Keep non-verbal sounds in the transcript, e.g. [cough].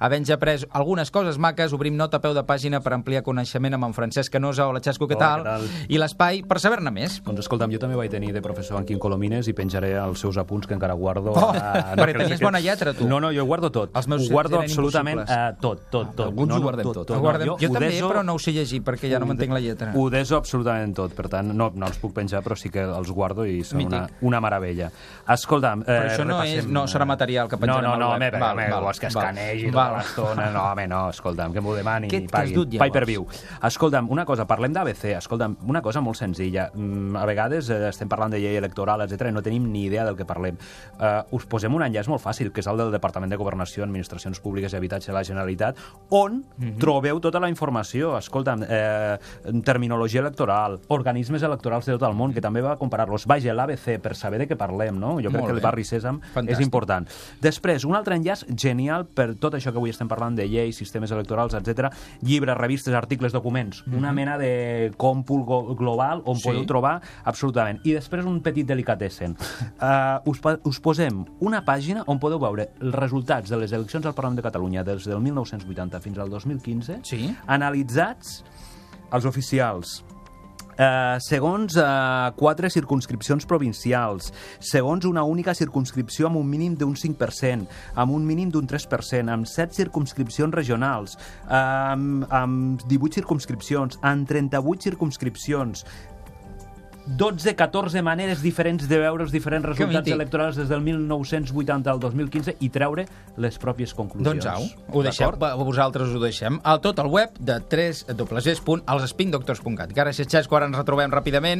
havent ja après algunes coses maques, obrim nota a peu de pàgina per ampliar coneixement amb en Francesc Canosa. Hola, Xasco, què Hola, tal? què tal? I l'espai per saber-ne més. Doncs escolta'm, jo també vaig tenir de professor en Quim Colomines i penjaré els seus apunts que encara guardo. Oh, Ah, perquè tenies que- bona lletra, tu. No, no, jo guardo tot. Els meus ho guardo absolutament uh, tot, tot, tot. Alguns no, ho no, guardem tot. Ho guardem. jo, ho també, deso- però no ho sé llegir perquè ja no m'entenc la lletra. Ho deso absolutament tot, per tant, no, no els puc penjar, però sí que els guardo i són Mític. una, una meravella. Escolta'm, eh, Però això no és- no serà material que penjarem no, no, al no, web. home, Val, val, home, val, Val. Tota l'estona. No, home, no, escolta'm, que m'ho demanin Què- i què has paguin. dut, llavors? Pay per view. Escolta'm, una cosa, parlem d'ABC. Escolta'm, una cosa molt senzilla. Mm, A vegades eh, estem parlant de llei electoral, etc i no tenim ni idea del que parlem. Uh, us posem un enllaç molt fàcil, que és el del Departament de Governació, Administracions Públiques i Habitatge de la Generalitat, on Mhm. trobeu tota la informació. Escolta'm, eh, terminologia electoral, organismes electorals de tot el món, que també va comparar-los. Vaja, l'ABC, per saber de què parlem, no? Jo crec Molt que el barri Sèsam Fantàstic. és important. Després, un altre enllaç genial per tot això que avui estem parlant de lleis, sistemes electorals, etc. Llibres, revistes, articles, documents. Una mena de còmpul global on Sí. podeu trobar absolutament. I després un petit delicatessen. Uh, [laughs] us, us posem una pàgina on podeu veure els resultats de les eleccions al Parlament de Catalunya des del 1980 fins al 2015, Sí. analitzats els oficials, Uh, segons uh, quatre circumscripcions provincials, segons una única circumscripció amb un mínim d'un 5%, amb un mínim d'un 3%, amb 7 circumscripcions regionals, uh, amb, amb 18 circumscripcions, amb 38 circumscripcions, 12-14 maneres diferents de veure els diferents resultats electorals des del 1980 al 2015 i treure les pròpies conclusions. Doncs au, ho deixem, vosaltres ho deixem. Al tot el web de 3 www.elspindoctors.cat. Gràcies, Xesco, ara ens retrobem ràpidament